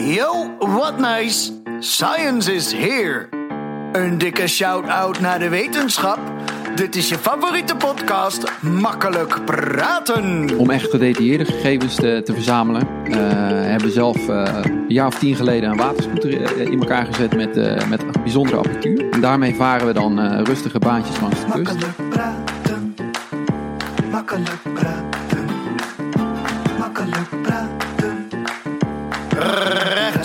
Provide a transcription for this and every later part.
Yo, what nice. Science is here. Een dikke shout-out naar de wetenschap. Dit is je favoriete podcast, Makkelijk Praten. Om echt gedetailleerde gegevens te, te verzamelen, uh, hebben we zelf uh, een jaar of tien geleden een waterscooter eh, in elkaar gezet met, uh, met bijzondere apparatuur. En daarmee varen we dan rustige baantjes langs de kust. Makkelijk praten, makkelijk praten, makkelijk praten.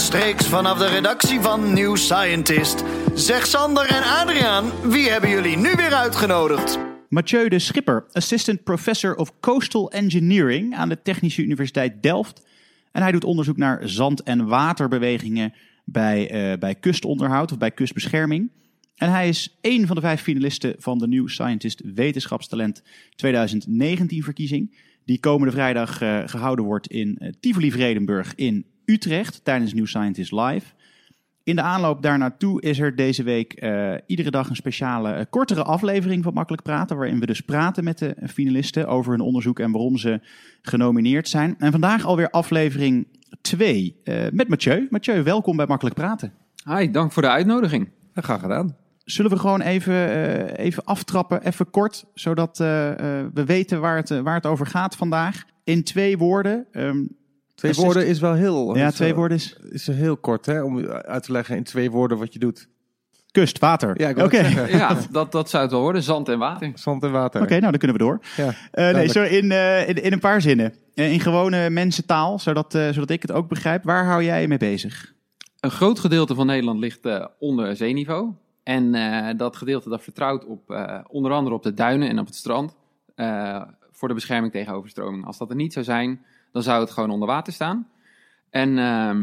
Rechtstreeks vanaf de redactie van New Scientist. Zeg Sander en Adriaan, wie hebben jullie nu weer uitgenodigd? Mathieu de Schipper, Assistant Professor of Coastal Engineering aan de Technische Universiteit Delft. En hij doet onderzoek naar zand- en waterbewegingen bij, uh, bij kustonderhoud of bij kustbescherming. En hij is één van de vijf finalisten van de New Scientist Wetenschapstalent 2019-verkiezing. Die komende vrijdag uh, gehouden wordt in uh, Tivoli-Vredenburg in Utrecht tijdens New Scientist Live. In de aanloop daar naartoe is er deze week uh, iedere dag een speciale, uh, kortere aflevering van Makkelijk Praten. Waarin we dus praten met de finalisten over hun onderzoek en waarom ze genomineerd zijn. En vandaag alweer aflevering 2 uh, met Mathieu. Mathieu, welkom bij Makkelijk Praten. Hi, dank voor de uitnodiging. Graag gedaan. Zullen we gewoon even, even aftrappen, even kort, zodat we weten waar het, waar het over gaat vandaag. In twee woorden. Um, Twee woorden is wel heel. Ja, twee woorden is. Is heel kort, hè? Om uit te leggen in twee woorden wat je doet. Kust, water. Ja, oké. Okay. ja dat, dat zou het wel worden. Zand en water. Zand en water. Oké, okay, nou dan kunnen we door. Ja, uh, nee, zo in, uh, in, in, een paar zinnen. Uh, in gewone mensentaal, zodat, zodat ik het ook begrijp. Waar hou jij je mee bezig? Een groot gedeelte van Nederland ligt onder zeeniveau. En dat gedeelte dat vertrouwt op onder andere op de duinen en op het strand. voor de bescherming tegen overstroming. Als dat er niet zou zijn, dan zou het gewoon onder water staan. En uh,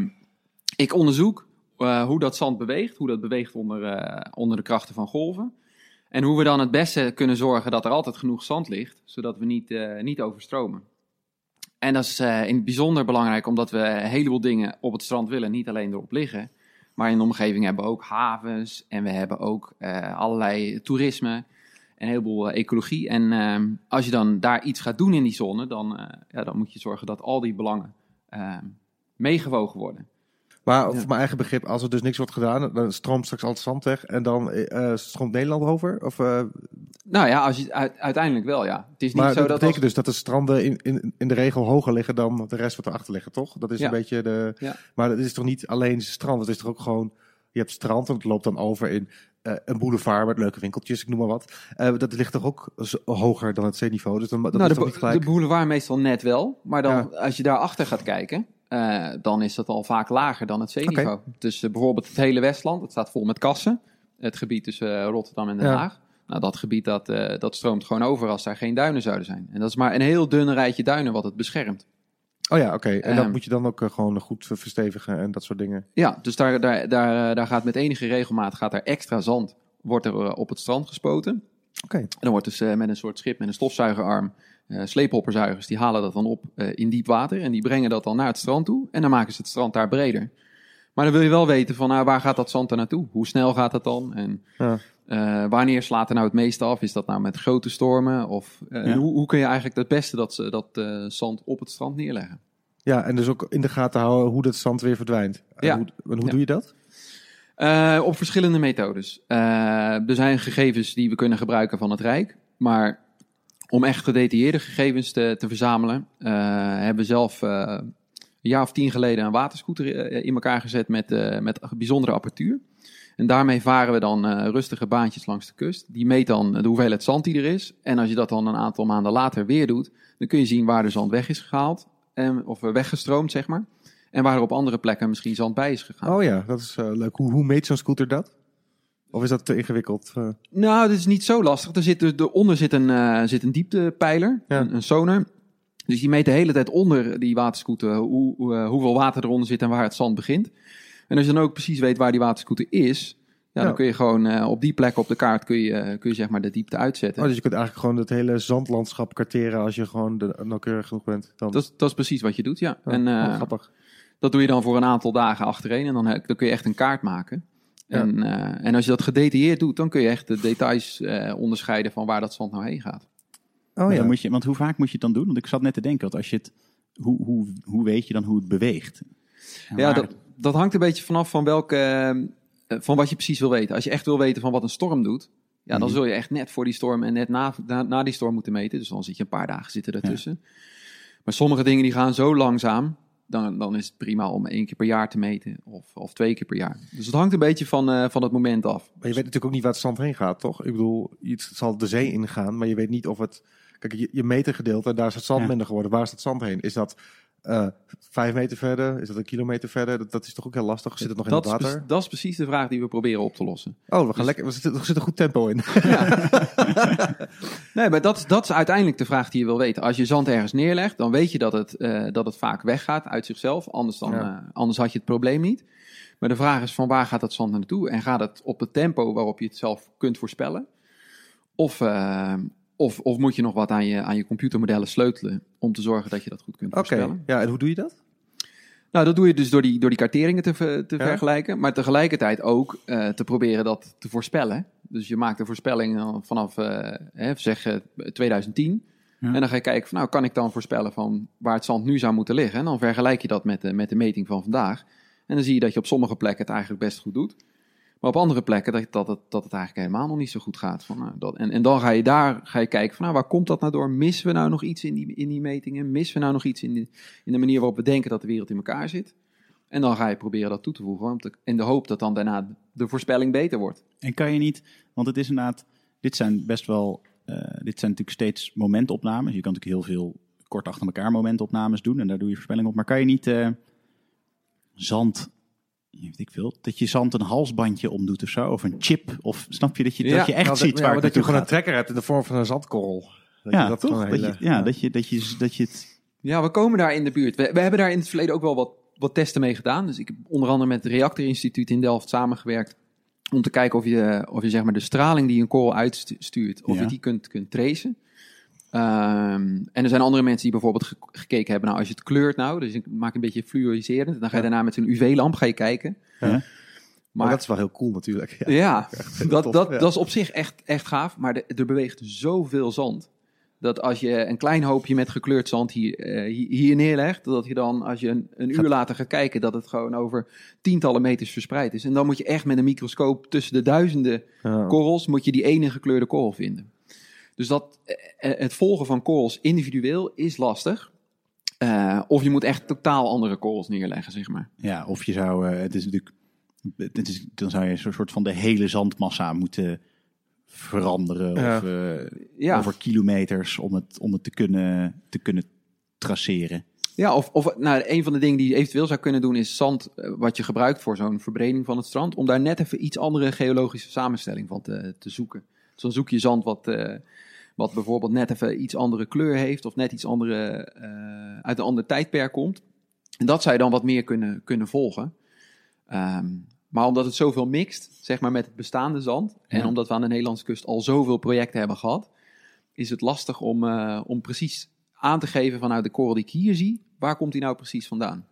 ik onderzoek uh, hoe dat zand beweegt, hoe dat beweegt onder, uh, onder de krachten van golven. En hoe we dan het beste kunnen zorgen dat er altijd genoeg zand ligt, zodat we niet, uh, niet overstromen. En dat is in bijzonder belangrijk omdat we een heleboel dingen op het strand willen, niet alleen erop liggen. Maar in de omgeving hebben we ook havens en we hebben ook allerlei toerisme een heleboel ecologie. En uh, als je dan daar iets gaat doen in die zone, dan, uh, ja, dan moet je zorgen dat al die belangen uh, meegewogen worden. Maar voor mijn eigen begrip, als er dus niks wordt gedaan, dan stroomt straks al het zand weg en dan uh, stroomt Nederland over? Of, Nou ja, als je, uiteindelijk wel, ja. Het is niet maar zo dat, dat betekent als... dus dat de stranden in, in, in de regel hoger liggen dan de rest wat erachter liggen, toch? Dat is ja. een beetje de... Ja. Maar het is toch niet alleen strand, het is toch ook gewoon... Je hebt strand en het loopt dan over in uh, een boulevard met leuke winkeltjes, ik noem maar wat. Uh, dat ligt toch ook hoger dan het zeeniveau? Dus dan, dat nou, is de, niet gelijk? de boulevard meestal net wel. Maar dan, ja. als je daarachter gaat kijken, uh, dan is dat al vaak lager dan het zeeniveau. Okay. Dus bijvoorbeeld het hele Westland, het staat vol met kassen. Het gebied tussen Rotterdam en Den Haag. Nou, dat gebied dat, dat stroomt gewoon over als daar geen duinen zouden zijn. En dat is maar een heel dun rijtje duinen wat het beschermt. Oh ja, oké. Okay. En dat um, moet je dan ook uh, gewoon goed verstevigen en dat soort dingen. Ja, dus daar, daar, daar, daar gaat met enige regelmaat gaat er extra zand wordt er uh, op het strand gespoten. Oké. Okay. En dan wordt dus uh, met een soort schip met een stofzuigerarm, sleephopperzuigers, die halen dat dan op in diep water en die brengen dat dan naar het strand toe en dan maken ze het strand daar breder. Maar dan wil je wel weten van nou, waar gaat dat zand er naartoe? Hoe snel gaat dat dan? En ja. Uh, wanneer slaat er nou het meeste af? Is dat nou met grote stormen? Of uh, ja. hoe, hoe, kun je eigenlijk het beste dat, dat uh, zand op het strand neerleggen? Ja, en dus ook in de gaten houden hoe dat zand weer verdwijnt. Ja. Hoe, hoe ja. doe je dat? op verschillende methodes. er zijn gegevens die we kunnen gebruiken van het Rijk. Maar om echt gedetailleerde gegevens te, te verzamelen, hebben we zelf een jaar of tien geleden een waterscooter in elkaar gezet met, met bijzondere apparatuur. En daarmee varen we dan uh, rustige baantjes langs de kust. Die meet dan de hoeveelheid zand die er is. En als je dat dan een aantal maanden later weer doet, dan kun je zien waar de zand weg is gehaald. En, of weggestroomd, zeg maar. En waar er op andere plekken misschien zand bij is gegaan. Oh ja, dat is uh, leuk. Hoe, hoe meet zo'n scooter dat? Of is dat te ingewikkeld? Uh... Nou, dat is niet zo lastig. Er zit, eronder zit een, zit een dieptepeiler, ja. een, een, sonar. Dus die meet de hele tijd onder die waterscooter hoe, hoe, hoeveel water eronder zit en waar het zand begint. En als je dan ook precies weet waar die waterscooter is, ja, ja. dan kun je gewoon uh, op die plek op de kaart kun je, uh, kun je zeg maar de diepte uitzetten. Oh, dus je kunt eigenlijk gewoon het hele zandlandschap karteren als je gewoon de, nauwkeurig genoeg bent. Dan. Dat, dat is precies wat je doet, ja. Oh, en, uh, grappig. Dat doe je dan voor een aantal dagen achtereen en dan, dan kun je echt een kaart maken. Ja. En, en als je dat gedetailleerd doet, dan kun je echt de details onderscheiden van waar dat zand nou heen gaat. Oh ja. Dan moet je, want hoe vaak moet je het dan doen? Want ik zat net te denken, dat als je het, hoe, hoe, hoe weet je dan hoe het beweegt? Ja, dat, dat hangt een beetje vanaf van welke, eh, van wat je precies wil weten. Als je echt wil weten van wat een storm doet, ja, dan Mhm. zul je echt net voor die storm en net na, na, na die storm moeten meten. Dus dan zit je een paar dagen zitten ertussen. Maar sommige dingen die gaan zo langzaam, dan, dan is het prima om één keer per jaar te meten of, of twee keer per jaar. Dus het hangt een beetje van, eh, van het moment af. Maar je weet natuurlijk ook niet waar het zand heen gaat, toch? Ik bedoel, het zal de zee ingaan, maar je weet niet of het... Kijk, je, je metergedeelte, daar is het zand Ja. minder geworden. Waar is het zand heen? Is dat eh, vijf meter verder? Is dat een kilometer verder? Dat, dat is toch ook heel lastig? Zit het nog in dat, het is, water? pre- dat is precies de vraag die we proberen op te lossen. Oh, we gaan Dus- lekker. Er zit, er zit een goed tempo in. Nee, maar dat, is- dat is uiteindelijk de vraag die je wil weten. Als je zand ergens neerlegt, dan weet je dat het, eh, dat het vaak weggaat uit zichzelf. Anders, dan, Ja. eh, anders had je het probleem niet. Maar de vraag is van waar gaat dat zand naartoe? En gaat het op het tempo waarop je het zelf kunt voorspellen? Of, of, of moet je nog wat aan je, aan je computermodellen sleutelen om te zorgen dat je dat goed kunt Oké, voorspellen? ja, en hoe doe je dat? Nou, dat doe je dus door die, door die karteringen te, te Ja. vergelijken, maar tegelijkertijd ook eh, te proberen dat te voorspellen. Dus je maakt een voorspelling eh, vanaf, eh, hè, zeg eh, 2010. Ja. En dan ga je kijken van, nou, kan ik dan voorspellen van waar het zand nu zou moeten liggen? En dan vergelijk je dat met de, met de meting van vandaag. En dan zie je dat je op sommige plekken het eigenlijk best goed doet. Maar op andere plekken dat, dat, het, dat het eigenlijk helemaal nog niet zo goed gaat. Van, nou, dat, en, en dan ga je daar ga je kijken van, nou, waar komt dat nou door? Missen we nou nog iets in die, in die metingen? Missen we nou nog iets in de, in de manier waarop we denken dat de wereld in elkaar zit? En dan ga je proberen dat toe te voegen. om te- In de hoop dat dan daarna de voorspelling beter wordt. En kan je niet, want het is inderdaad, dit zijn best wel, eh, dit zijn natuurlijk steeds momentopnames. Je kan natuurlijk heel veel kort achter elkaar momentopnames doen en daar doe je voorspelling op. Maar kan je niet eh, zand, weet ik veel, dat je zand een halsbandje omdoet of zo, of een chip, of snap je dat je, Ja, dat je echt Nou, ziet dat, waar ja, het maar dat je gewoon een trekker hebt in de vorm van een zandkorrel. Dat Ja, je dat toch? gewoon Dat hele- je, ja, Dat, je, dat, je, dat je het... Ja, we komen daar in de buurt. We, we hebben daar in het verleden ook wel wat, wat testen mee gedaan. Dus ik heb onder andere met het Reactorinstituut in Delft samengewerkt. Om te kijken of je, of je zeg maar de straling die een korrel uitstuurt, of Ja. je die kunt, kunt tracen. Ehm, en er zijn andere mensen die bijvoorbeeld ge- gekeken hebben, nou als je het kleurt nou, dus ik maak een beetje fluoriserend. Dan ga je Ja. daarna met een UV-lamp ga je kijken. Ja. Maar Maar dat is wel heel cool natuurlijk. Ja. ja, dat, tof, dat, ja. dat is op zich echt, echt gaaf. Maar de- er beweegt zoveel zand. Dat als je een klein hoopje met gekleurd zand hier, eh, hier- neerlegt, dat je dan als je een, een uur Gaat- later gaat kijken, dat het gewoon over tientallen meters verspreid is. En dan moet je echt met een microscoop tussen de duizenden Ja. korrels, moet je die ene gekleurde korrel vinden. Dus dat, eh, eh, het volgen van korrels individueel is lastig. Eh, of je moet echt totaal andere korrels neerleggen, zeg maar. Ja, of je zou, het is natuurlijk, het is, dan zou je een soort van de hele zandmassa moeten veranderen. Ja. Of Ja. over kilometers om het, om het te, kunnen, te kunnen traceren. Ja, of, of nou, een van de dingen die je eventueel zou kunnen doen is zand wat je gebruikt voor zo'n verbreding van het strand, om daar net even iets andere geologische samenstelling van te, te zoeken. Dus dan zoek je zand wat, eh, wat bijvoorbeeld net even iets andere kleur heeft of net iets andere, eh, uit een ander tijdperk komt. En dat zou je dan wat meer kunnen, kunnen volgen. Ehm, maar omdat het zoveel mixt, zeg maar met het bestaande zand, en omdat we aan de Nederlandse kust al zoveel projecten hebben gehad, is het lastig om, eh, om precies aan te geven van nou de korrel die ik hier zie, waar komt die nou precies vandaan?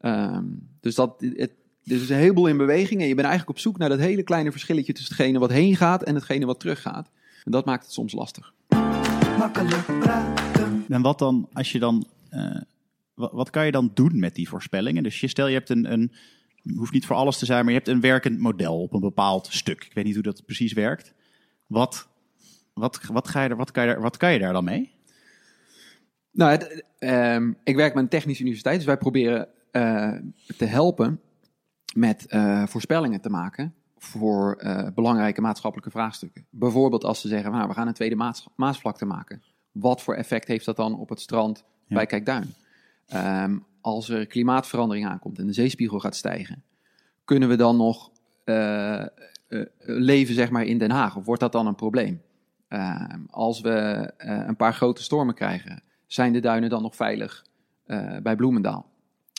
Ehm, dus dat, het, er is een heleboel in beweging en je bent eigenlijk op zoek naar dat hele kleine verschilletje tussen hetgene wat heen gaat en hetgene wat teruggaat. En dat maakt het soms lastig. Makkelijk praten. En wat dan, als je dan, eh, wat, wat kan je dan doen met die voorspellingen? Dus je stel je hebt een, een, hoeft niet voor alles te zijn, maar je hebt een werkend model op een bepaald stuk. Ik weet niet hoe dat precies werkt. Wat, wat, wat, ga je er, wat, kan je er, wat kan je daar dan mee? Nou, het, ehm, ik werk met een technische universiteit, dus wij proberen eh, te helpen met eh, voorspellingen te maken voor eh, belangrijke maatschappelijke vraagstukken. Bijvoorbeeld als ze zeggen, nou, we gaan een tweede maas, maasvlakte maken. Wat voor effect heeft dat dan op het strand Ja. bij Kijkduin? Ehm, als er klimaatverandering aankomt en de zeespiegel gaat stijgen, kunnen we dan nog eh, leven zeg maar, in Den Haag? Of wordt dat dan een probleem? Ehm, als we een paar grote stormen krijgen, zijn de duinen dan nog veilig bij Bloemendaal?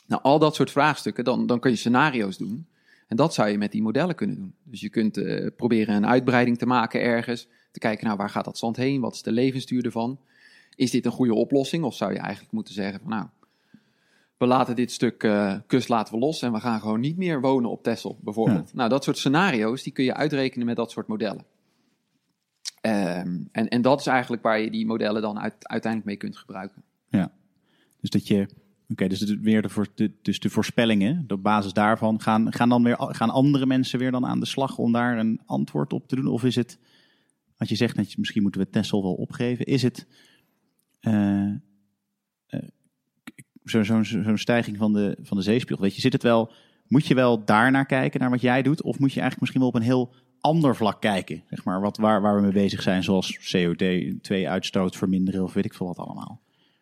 Nou, al dat soort vraagstukken, dan, dan kun je scenario's doen. En dat zou je met die modellen kunnen doen. Dus je kunt eh, proberen een uitbreiding te maken ergens. Te kijken, nou, waar gaat dat zand heen? Wat is de levensduur ervan? Is dit een goede oplossing? Of zou je eigenlijk moeten zeggen van, nou, we laten dit stuk eh, kust laten we los en we gaan gewoon niet meer wonen op Texel, bijvoorbeeld. Nou, dat soort scenario's, die kun je uitrekenen met dat soort modellen. Ehm, en, en dat is eigenlijk waar je die modellen dan uit, uiteindelijk mee kunt gebruiken. Dus dat je, Oké, dus, de, weer de, dus de voorspellingen, op basis daarvan, gaan, gaan, dan weer, gaan andere mensen weer dan aan de slag om daar een antwoord op te doen? Of is het, wat je zegt, misschien moeten we Tessel wel opgeven, is het uh, zo'n zo, zo stijging van de, van de zeespiegel? Weet je, zit het wel, moet je wel daar naar kijken, naar wat jij doet? Of moet je eigenlijk misschien wel op een heel ander vlak kijken, zeg maar, wat, waar, waar we mee bezig zijn, zoals CO2-uitstoot verminderen of weet ik veel wat allemaal?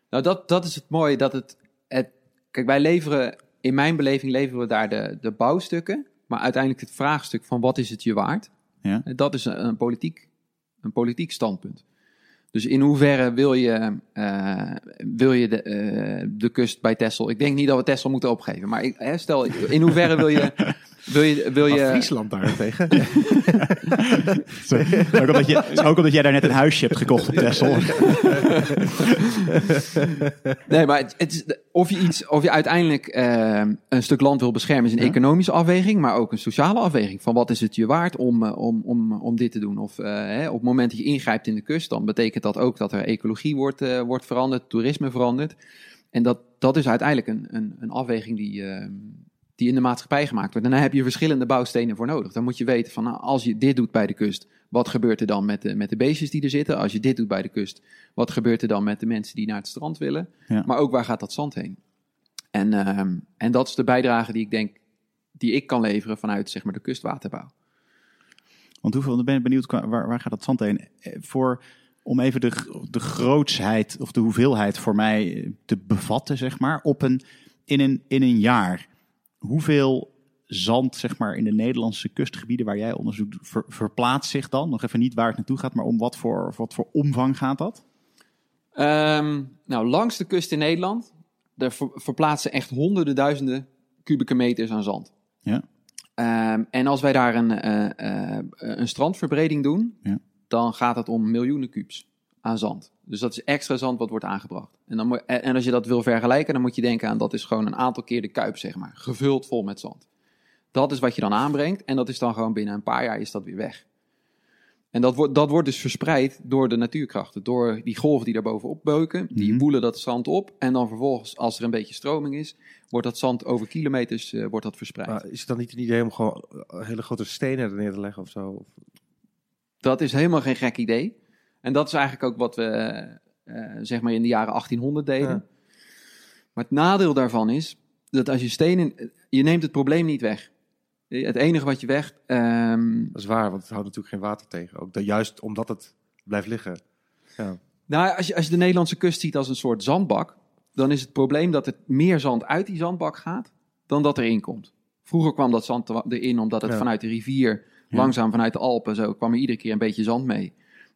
Nou, dat, dat is het mooie, dat het, het... Kijk, wij leveren, in mijn beleving leveren we daar de, de bouwstukken, maar uiteindelijk het vraagstuk van wat is het je waard, ja. dat is een, een, politiek, een politiek standpunt. Dus in hoeverre wil je, uh, wil je de, uh, de kust bij Texel? Ik denk niet dat we Texel moeten opgeven. Maar ik, hè, stel, in hoeverre wil je, wil je, wil je... Friesland daarentegen. ook, omdat je, ook omdat jij daar net een huisje hebt gekocht op Texel. nee, maar het, is, of, je iets, of je uiteindelijk uh, een stuk land wil beschermen... is een economische afweging, maar ook een sociale afweging. Van wat is het je waard om, om, om, om dit te doen? Of hè, op het moment dat je ingrijpt in de kust... dan betekent dat ook dat er ecologie wordt, wordt veranderd, toerisme verandert... En dat, dat is uiteindelijk een, een, een afweging die, die in de maatschappij gemaakt wordt. En daar heb je verschillende bouwstenen voor nodig. Dan moet je weten van nou, als je dit doet bij de kust, wat gebeurt er dan met de, met de beestjes die er zitten? Als je dit doet bij de kust, wat gebeurt er dan met de mensen die naar het strand willen? Maar ook waar gaat dat zand heen? En, ehm, en dat is de bijdrage die ik denk, die ik kan leveren vanuit zeg maar, de kustwaterbouw. Want hoeveel, dan ben ik benieuwd, waar, waar gaat dat zand heen? Eh, voor, om even de, de grootsheid of de hoeveelheid voor mij te bevatten, zeg maar, op een, in, een, in een jaar hoeveel zand zeg maar, in de Nederlandse kustgebieden waar jij onderzoek ver, verplaatst zich dan? Nog even niet waar het naartoe gaat, maar om wat voor, wat voor omvang gaat dat? Um, nou, langs de kust in Nederland, daar ver, verplaatsen echt honderden duizenden kubieke meters aan zand. Ja. Um, en als wij daar een, uh, uh, een strandverbreding doen, ja. dan gaat het om miljoenen kubus aan zand. Dus dat is extra zand wat wordt aangebracht. En, dan, en als je dat wil vergelijken, dan moet je denken aan dat is gewoon een aantal keer de kuip, zeg maar. Gevuld vol met zand. Dat is wat je dan aanbrengt en dat is dan gewoon binnen een paar jaar is dat weer weg. En dat wordt, dat wordt dus verspreid door de natuurkrachten, door die golven die daar bovenop beuken. Die mm woelen dat zand op en dan vervolgens, als er een beetje stroming is, wordt dat zand over kilometers uh, wordt dat verspreid. Maar is het dan niet een idee om gewoon hele grote stenen er neer te leggen of zo? Dat is helemaal geen gek idee. En dat is eigenlijk ook wat we uh, zeg maar in de jaren 1800 deden. Ja. Maar het nadeel daarvan is dat als je stenen. Je neemt het probleem niet weg. Het enige wat je weg. Um, dat is waar, want het houdt natuurlijk geen water tegen. Ook dat, juist omdat het blijft liggen. Ja. Nou, als je, als je de Nederlandse kust ziet als een soort zandbak. dan is het probleem dat er meer zand uit die zandbak gaat. dan dat erin komt. Vroeger kwam dat zand erin omdat het ja. vanuit de rivier. langzaam vanuit de Alpen zo. kwam er iedere keer een beetje zand mee.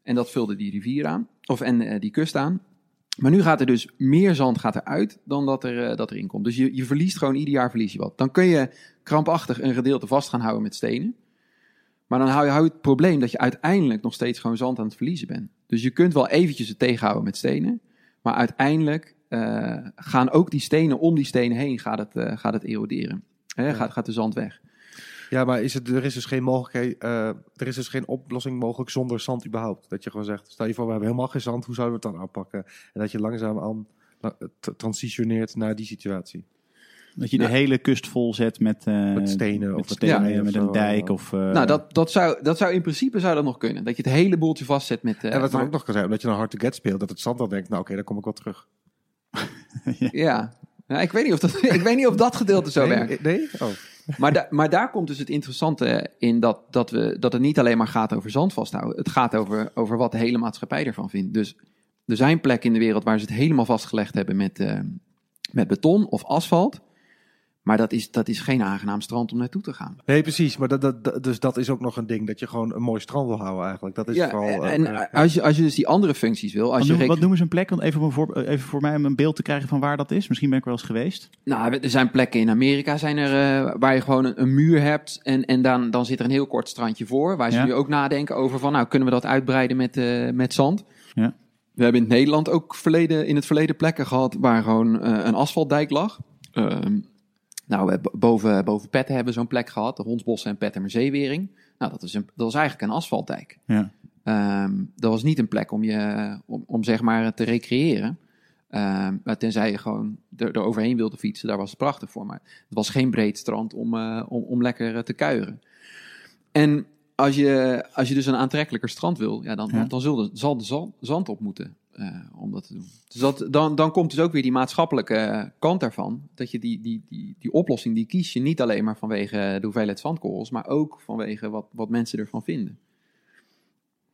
En dat vulde die rivier aan, of en uh, die kust aan. Maar nu gaat er dus meer zand gaat eruit dan dat, er, uh, dat erin komt. Dus je, je verliest gewoon ieder jaar verlies je wat. Dan kun je krampachtig een gedeelte vast gaan houden met stenen. Maar dan hou je, hou je het probleem dat je uiteindelijk nog steeds gewoon zand aan het verliezen bent. Dus je kunt wel eventjes het tegenhouden met stenen. Maar uiteindelijk uh, gaan ook die stenen om die stenen heen gaat het, gaat het eroderen. Gaat, gaat de zand weg. Ja, maar is het, er is dus geen mogelijkheid, uh, er is dus geen oplossing mogelijk zonder zand überhaupt. Dat je gewoon zegt, stel je voor, we hebben helemaal geen zand, hoe zouden we het dan aanpakken? En dat je langzaam aan transitioneert naar die situatie. Dat je de hele kust vol zet met, uh, met stenen met of stenen, ja, met een dijk. Of, uh, nou, dat, dat, zou, dat zou in principe zou dat nog kunnen. Dat je het hele boeltje vastzet met. Uh, en wat er ook nog kan zijn, omdat je een hard to get speelt, dat het zand dan denkt, nou oké, okay, dan kom ik wel terug. ja. ja. Nou, ik, weet niet of dat, ik weet niet of dat gedeelte zo nee, werkt. Nee? Oh. Maar, maar daar komt dus het interessante in dat, dat, we, dat het niet alleen maar gaat over zand vasthouden. Het gaat over, over wat de hele maatschappij ervan vindt. Dus er zijn plekken in de wereld waar ze het helemaal vastgelegd hebben met, uh, met beton of asfalt. Maar dat is, dat is geen aangenaam strand om naartoe te gaan. Nee, precies. Maar dat, dat, dus dat is ook nog een ding. Dat je gewoon een mooi strand wil houden eigenlijk. Dat is ja, vooral, en uh, als, je, als je dus die andere functies wil. Als wat, je noem, wat noemen ze een plek? Want even voor, even voor mij om een beeld te krijgen van waar dat is. Misschien ben ik wel eens geweest. Nou, er zijn plekken in Amerika zijn er, uh, waar je gewoon een, een, muur hebt. En, en dan, dan zit er een heel kort strandje voor. Waar ze ja. nu ook nadenken over van, nou kunnen we dat uitbreiden met, uh, met zand. Ja. We hebben in Nederland ook verleden, in het verleden plekken gehad waar gewoon een asfaltdijk lag. Ehm, nou, boven, boven Petten hebben we zo'n plek gehad, de Hondsbossen en Pettermerzeewering. Nou, dat, is een, dat was eigenlijk een asfaltdijk. Ja. Um, dat was niet een plek om, je, om, om zeg maar te recreëren. Ehm, maar tenzij je gewoon er, er, overheen wilde fietsen, daar was het prachtig voor. Maar het was geen breed strand om, uh, om, om lekker te kuieren. En als je, als je dus een aantrekkelijker strand wil, ja, dan, dan de, zal de zand, zand op moeten om dat te doen. Dus dat, dan, dan komt dus ook weer die maatschappelijke kant daarvan. Dat je die, die, die, die oplossing, die kies je niet alleen maar vanwege de hoeveelheid zandkorrels, maar ook vanwege wat, wat mensen ervan vinden.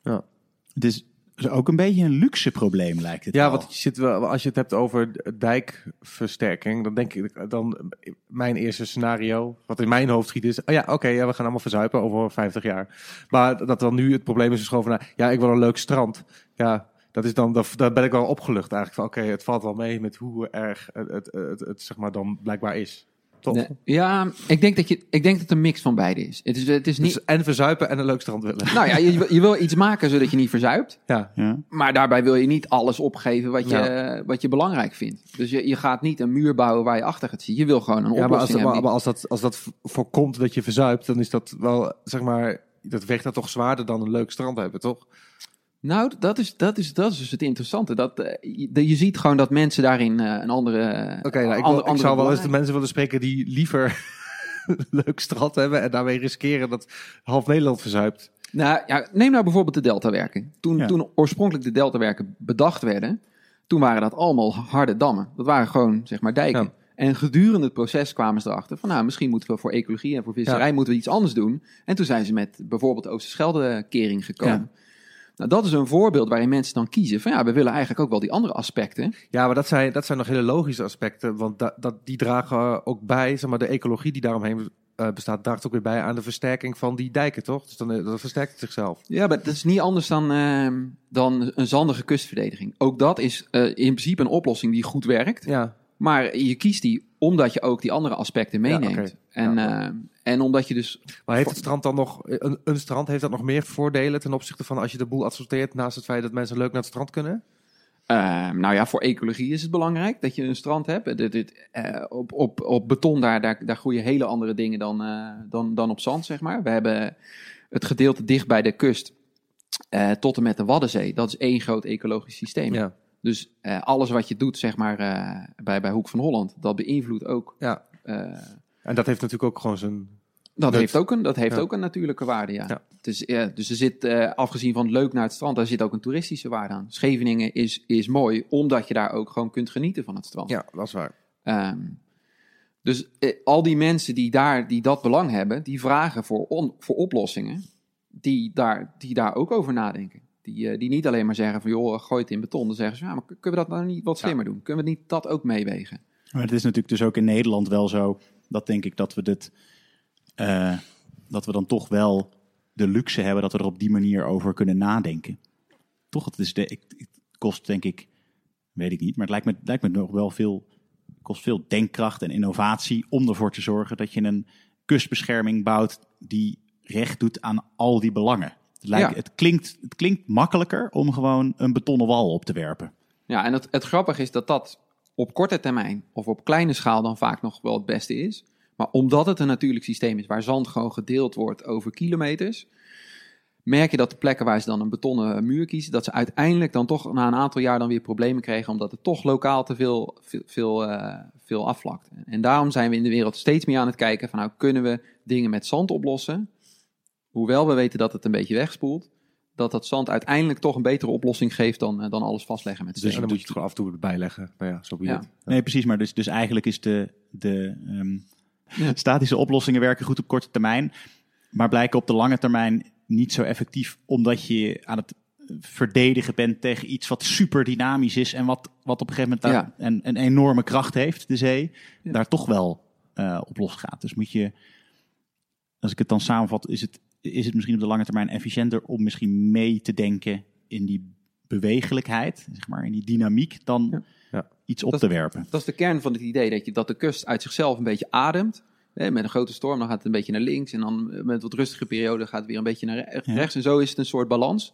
Ja. Het is is ook een beetje een luxe probleem, lijkt het. Ja, want je zit wel, als je het hebt over dijkversterking, dan denk ik dan mijn eerste scenario, wat in mijn hoofd schiet, is: oh ja, oké, ja, we gaan allemaal verzuipen over 50 jaar. Maar dat dan nu het probleem is, is gewoon van: nou, ja, ik wil een leuk strand. Ja, dat is dan, daar ben ik wel opgelucht eigenlijk. Van oké, het valt wel mee met hoe erg het, het, het, het, zeg maar dan blijkbaar is. Nee, ja, ik denk, dat je, ik denk dat het een mix van beide is. Het is, het is niet... Dus en verzuipen en een leuk strand willen. Nou ja, je, je wil iets maken zodat je niet verzuipt. Ja. ja. Maar daarbij wil je niet alles opgeven wat je, wat je belangrijk vindt. Dus je, je gaat niet een muur bouwen waar je achter gaat zien. Je wil gewoon een oplossing ja, maar als, hebben. Maar als dat, als dat voorkomt dat je verzuipt, dan is dat wel, zeg maar... Dat weegt dat toch zwaarder dan een leuk strand hebben, toch? Nou, dat is, dat, is, dat is dus het interessante. Dat, uh, je, je, ziet gewoon dat mensen daarin uh, een andere. Oké, okay, nou, ik, zou wel eens de mensen willen spreken die liever leuk strand hebben en daarmee riskeren dat half Nederland verzuipt. Nou ja, neem nou bijvoorbeeld de deltawerken. Toen, ja. toen oorspronkelijk de deltawerken bedacht werden, toen waren dat allemaal harde dammen. Dat waren gewoon, zeg maar, dijken. Ja. En gedurende het proces kwamen ze erachter van, nou, misschien moeten we voor ecologie en voor visserij moeten we iets anders doen. En toen zijn ze met bijvoorbeeld de Oosterschelde-kering gekomen. Nou, dat is een voorbeeld waarin mensen dan kiezen van ja, we willen eigenlijk ook wel die andere aspecten. Ja, maar dat zijn, dat zijn nog hele logische aspecten, want dat, dat, die dragen ook bij, zeg maar, de ecologie die daaromheen uh, bestaat, draagt ook weer bij aan de versterking van die dijken, toch? Dus dan eh, dat versterkt het zichzelf. Ja, maar dat is niet anders dan, uh, dan een zandige kustverdediging. Ook dat is uh, in principe een oplossing die goed werkt. Ja. Maar je kiest die omdat je ook die andere aspecten meeneemt. Ja, okay. En, ja. En omdat je dus. Maar heeft het strand dan nog. Een, een, strand heeft dat nog meer voordelen ten opzichte van als je de boel assorteert. naast het feit dat mensen leuk naar het strand kunnen? Uh, nou ja, voor ecologie is het belangrijk dat je een strand hebt. Dit, dit, uh, op, op, op beton daar, daar, daar groeien hele andere dingen dan, uh, dan, dan op zand, zeg maar. We hebben het gedeelte dicht bij de kust tot en met de Waddenzee. Dat is één groot ecologisch systeem. Ja. Dus alles wat je doet, zeg maar, bij, bij Hoek van Holland, dat beïnvloedt ook. Ja. En dat heeft natuurlijk ook gewoon zijn dat heeft ook een, dat heeft ja. ook een natuurlijke waarde, ja. ja. Dus, ja, dus er zit, uh, afgezien van leuk naar het strand, daar zit ook een toeristische waarde aan. Scheveningen is, is mooi, omdat je daar ook gewoon kunt genieten van het strand. Ja, dat is waar. Um, dus uh, al die mensen die, daar, die dat belang hebben, die vragen voor, on, voor oplossingen die daar, die daar ook over nadenken. Die, uh, die niet alleen maar zeggen van joh, gooi het in beton. Dan zeggen ze, ja, maar kunnen we dat nou niet wat slimmer doen? Kunnen we niet dat ook meewegen? Maar het is natuurlijk dus ook in Nederland wel zo, dat denk ik dat we dit uh, dat we dan toch wel de luxe hebben dat we er op die manier over kunnen nadenken. Toch, het, is de, het kost denk ik, weet ik niet, maar het lijkt me, lijkt me nog wel veel, kost veel denkkracht en innovatie om ervoor te zorgen dat je een kustbescherming bouwt die recht doet aan al die belangen. Het, lijkt, ja. het, klinkt, het klinkt makkelijker om gewoon een betonnen wal op te werpen. Ja, en het, het grappige is dat dat op korte termijn of op kleine schaal dan vaak nog wel het beste is. Maar omdat het een natuurlijk systeem is waar zand gewoon gedeeld wordt over kilometers, merk je dat de plekken waar ze dan een betonnen muur kiezen, dat ze uiteindelijk dan toch na een aantal jaar dan weer problemen kregen, omdat het toch lokaal te veel, veel, veel, uh, veel afvlakt. En daarom zijn we in de wereld steeds meer aan het kijken van nou kunnen we dingen met zand oplossen, hoewel we weten dat het een beetje wegspoelt, dat dat zand uiteindelijk toch een betere oplossing geeft dan, uh, dan alles vastleggen met. Dus dan moet je het gewoon af en toe bijleggen. Nou ja, zo ja. Nee, precies. Maar dus, dus eigenlijk is de, de um, ja. Statische oplossingen werken goed op korte termijn, maar blijken op de lange termijn niet zo effectief, omdat je aan het verdedigen bent tegen iets wat super dynamisch is en wat, wat op een gegeven moment ja. een, een, enorme kracht heeft, de zee, ja. daar toch wel uh, op losgaat. Dus moet je, als ik het dan samenvat, is het, is het misschien op de lange termijn efficiënter om misschien mee te denken in die bewegelijkheid, zeg maar, in die dynamiek, dan ja ja. iets op dat, te werpen. Dat is de kern van het idee, dat, je, dat de kust uit zichzelf een beetje ademt. Hè, met een grote storm, dan gaat het een beetje naar links. En dan met wat rustige periode gaat het weer een beetje naar rechts. Ja. En zo is het een soort balans.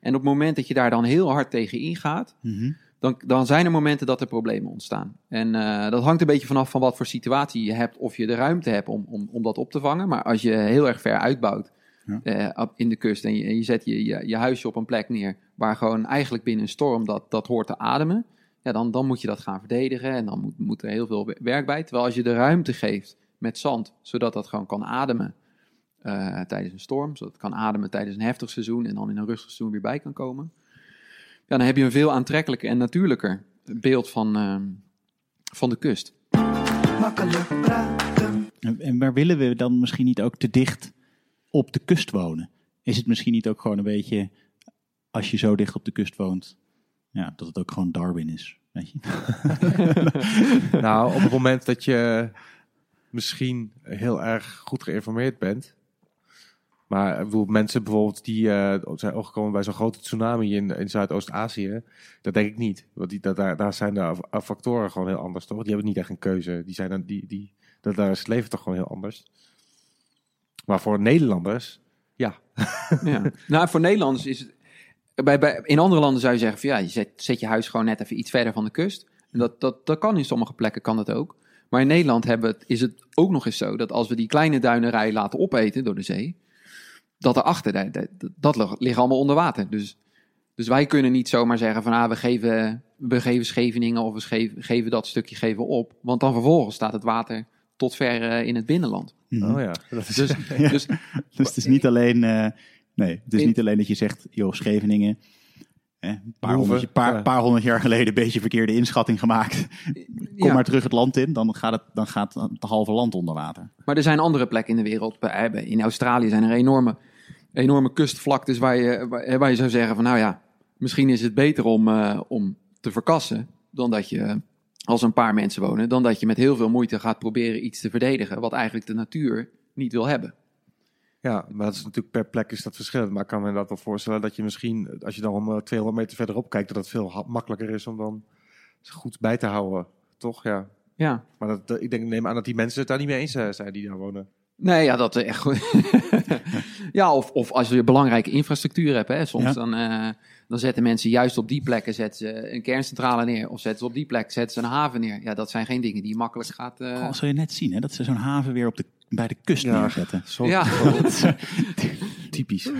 En op het moment dat je daar dan heel hard tegen ingaat, mm -hmm. dan, dan zijn er momenten dat er problemen ontstaan. En uh, dat hangt een beetje vanaf van wat voor situatie je hebt, of je de ruimte hebt om, om, om dat op te vangen. Maar als je heel erg ver uitbouwt ja. uh, in de kust en je, en je zet je, je, je huisje op een plek neer waar gewoon eigenlijk binnen een storm dat, dat hoort te ademen ja, dan, dan moet je dat gaan verdedigen en dan moet, moet er heel veel werk bij. Terwijl als je de ruimte geeft met zand, zodat dat gewoon kan ademen uh, tijdens een storm, zodat het kan ademen tijdens een heftig seizoen en dan in een rustig seizoen weer bij kan komen. Ja, dan heb je een veel aantrekkelijker en natuurlijker beeld van, uh, van de kust. Makkelijk praten. En waar willen we dan misschien niet ook te dicht op de kust wonen? Is het misschien niet ook gewoon een beetje, als je zo dicht op de kust woont, ja, dat het ook gewoon Darwin is? Weet je? nou, op het moment dat je misschien heel erg goed geïnformeerd bent. Maar bedoel, mensen bijvoorbeeld die uh, zijn opgekomen bij zo'n grote tsunami in, in Zuidoost-Azië, dat denk ik niet. Want die, dat, daar, daar zijn de factoren gewoon heel anders, toch? Die hebben niet echt een keuze. Die zijn dan, die, die, dat, daar is het leven toch gewoon heel anders. Maar voor Nederlanders, ja. ja. Nou, voor Nederlanders is het... Bij, bij, in andere landen zou je zeggen van ja, je zet, zet je huis gewoon net even iets verder van de kust. En dat, dat, dat kan in sommige plekken, kan dat ook. Maar in Nederland hebben het, is het ook nog eens zo dat als we die kleine duinerij laten opeten door de zee, dat erachter, dat, dat ligt allemaal onder water. Dus, dus wij kunnen niet zomaar zeggen van ah, we, geven, we geven Scheveningen of we geven, geven dat stukje geven op. Want dan vervolgens staat het water tot ver uh, in het binnenland. Mhm. Oh ja. Dat is, dus, ja. dus, dus het is niet alleen, uh, nee, het is niet alleen dat je zegt, joh, Scheveningen, een paar, honderd, paar, paar honderd jaar geleden een beetje verkeerde inschatting gemaakt. Kom maar terug het land in, dan gaat, het, dan gaat het halve land onder water. Maar er zijn andere plekken in de wereld. In Australië zijn er enorme, enorme kustvlaktes waar je, waar je zou zeggen van nou ja, misschien is het beter om, uh, om te verkassen dan dat je als een paar mensen wonen, dan dat je met heel veel moeite gaat proberen iets te verdedigen wat eigenlijk de natuur niet wil hebben. Ja, maar dat is natuurlijk per plek is dat verschillend. Maar ik kan me dat wel voorstellen dat je misschien, als je dan 200 meter verderop kijkt, dat het veel makkelijker is om dan goed bij te houden. Toch? Ja. Ja. Maar dat, ik denk, neem aan dat die mensen het daar niet mee eens eh, zijn die daar wonen. Nee, ja, dat echt goed. ja, of, of als je belangrijke infrastructuur hebt, hè, soms dan, uh, dan zetten mensen juist op die plekken zetten ze een kerncentrale neer. Of zetten ze op die plek zetten ze een haven neer. Ja, dat zijn geen dingen die makkelijk gaat. Uh... Oh, zul je net zien, hè, dat ze zo'n haven weer op de, bij de kust ja, neerzetten. Zo, ja, typisch.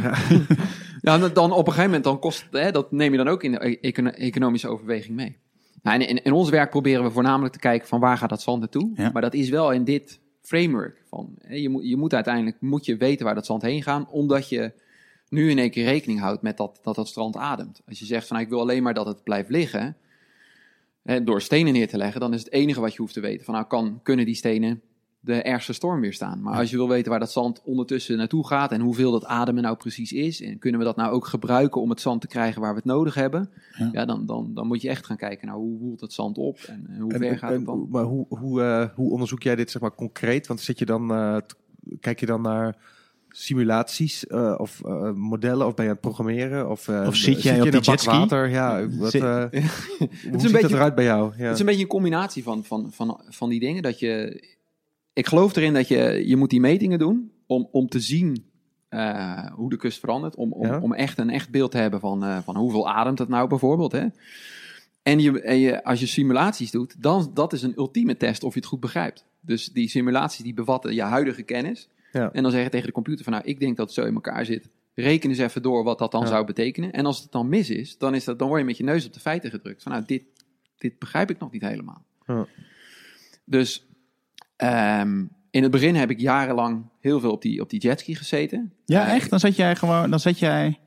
ja, dan op een gegeven moment dan kost, hè, dat neem je dan ook in de economische overweging mee. Nou, in, in, ons werk proberen we voornamelijk te kijken van waar gaat dat zand naartoe. Ja. Maar dat is wel in dit framework. Van, je, moet, je moet uiteindelijk moet je weten waar dat zand heen gaat, omdat je nu in één keer rekening houdt met dat dat, dat strand ademt. Als je zegt van nou, ik wil alleen maar dat het blijft liggen, hè, door stenen neer te leggen, dan is het enige wat je hoeft te weten van nou, kan, kunnen die stenen de ergste storm weerstaan. Maar als je wil weten waar dat zand ondertussen naartoe gaat en hoeveel dat ademen nou precies is, en kunnen we dat nou ook gebruiken om het zand te krijgen waar we het nodig hebben, ja. dan, dan, dan moet je echt gaan kijken naar hoe woelt het zand op en, hoe ver gaat het dan. Maar hoe, hoe, uh, hoe onderzoek jij dit zeg maar concreet? Want zit je dan, uh, kijk je dan naar simulaties uh, of uh, modellen of ben je aan het programmeren of, uh, of zit jij op de jetski? water? Ja, wat, zit, hoe het is een beetje, eruit bij jou? Ja. Het is een beetje een combinatie van, van, van, van die dingen dat je ik geloof erin dat je, je moet die metingen doen om, om te zien uh, hoe de kust verandert. Om, om, om echt een echt beeld te hebben van, uh, van hoeveel ademt het nou bijvoorbeeld. Hè? En, je, en je, als je simulaties doet, dan dat is een ultieme test of je het goed begrijpt. Dus die simulaties die bevatten je huidige kennis. Ja. En dan zeg je tegen de computer van nou, ik denk dat het zo in elkaar zit. Reken eens even door wat dat dan zou betekenen. En als het dan mis is, dan, is dat, dan word je met je neus op de feiten gedrukt. Van nou, dit, dit begrijp ik nog niet helemaal. Dus Um, in het begin heb ik jarenlang heel veel op die, op die jetski gezeten. Ja, uh, echt? Dan zat jij gewoon, dan zat jij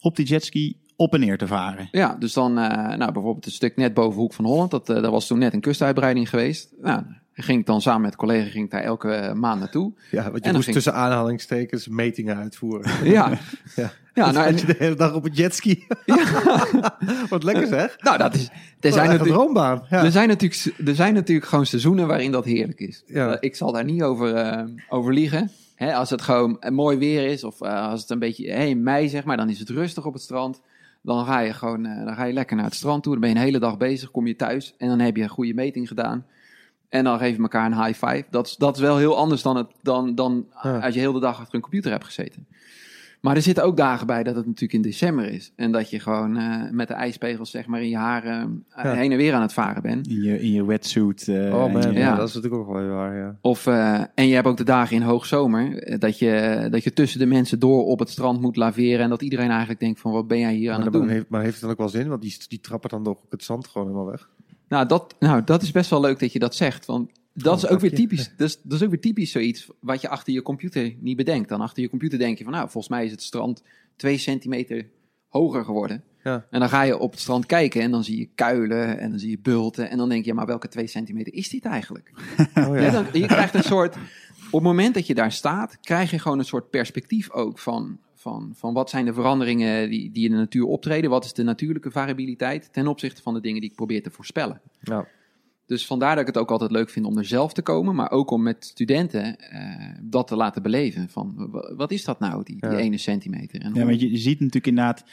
op die jetski op en neer te varen. Ja, dus dan, uh, nou bijvoorbeeld het stuk net boven Hoek van Holland, dat, uh, dat was toen net een kustuitbreiding geweest. Nou, ging ik dan samen met collega ging ik daar elke maand naartoe. Ja, want je moest tussen aanhalingstekens metingen uitvoeren. Ja. ja. Ja, nou, en... je de hele dag op een jetski. Ja. Wat lekker zeg. Nou, dat is. Er zijn, natuurlijk, droombaan. Ja. er, zijn natuurlijk, er zijn natuurlijk gewoon seizoenen waarin dat heerlijk is. Ja. Uh, ik zal daar niet over, uh, over liegen. Hè, als het gewoon mooi weer is, of uh, als het een beetje hey, in mei zeg maar, dan is het rustig op het strand. Dan ga je gewoon dan ga je lekker naar het strand toe. Dan ben je een hele dag bezig, kom je thuis en dan heb je een goede meting gedaan. En dan geef je elkaar een high five. Dat, dat is wel heel anders dan, het, dan, dan als je heel de dag achter een computer hebt gezeten. Maar er zitten ook dagen bij dat het natuurlijk in december is. En dat je gewoon uh, met de ijspegels zeg maar in je haren uh, ja. heen en weer aan het varen bent. In je, in je wetsuit. Uh, oh man, je, ja. dat is natuurlijk ook wel waar, ja. Of, en je hebt ook de dagen in hoogzomer dat je, dat je tussen de mensen door op het strand moet laveren. En dat iedereen eigenlijk denkt van wat ben jij hier aan maar het doen? Heeft, maar heeft het dan ook wel zin? Want die, die trappen dan toch het zand gewoon helemaal weg. Nou dat, nou, dat is best wel leuk dat je dat zegt. Want dat is ook weer typisch. Dus, dat is ook weer typisch zoiets wat je achter je computer niet bedenkt. Dan achter je computer denk je van, nou, volgens mij is het strand twee centimeter hoger geworden. Ja. En dan ga je op het strand kijken en dan zie je kuilen en dan zie je bulten. En dan denk je, maar welke twee centimeter is dit eigenlijk? Oh, ja. dan, je krijgt een soort, op het moment dat je daar staat, krijg je gewoon een soort perspectief ook van, van, van wat zijn de veranderingen die, die in de natuur optreden? Wat is de natuurlijke variabiliteit ten opzichte van de dingen die ik probeer te voorspellen? Ja. Dus vandaar dat ik het ook altijd leuk vind om er zelf te komen, maar ook om met studenten uh, dat te laten beleven. Van wat is dat nou, die, die ene centimeter? En ja, want je, je, ziet natuurlijk inderdaad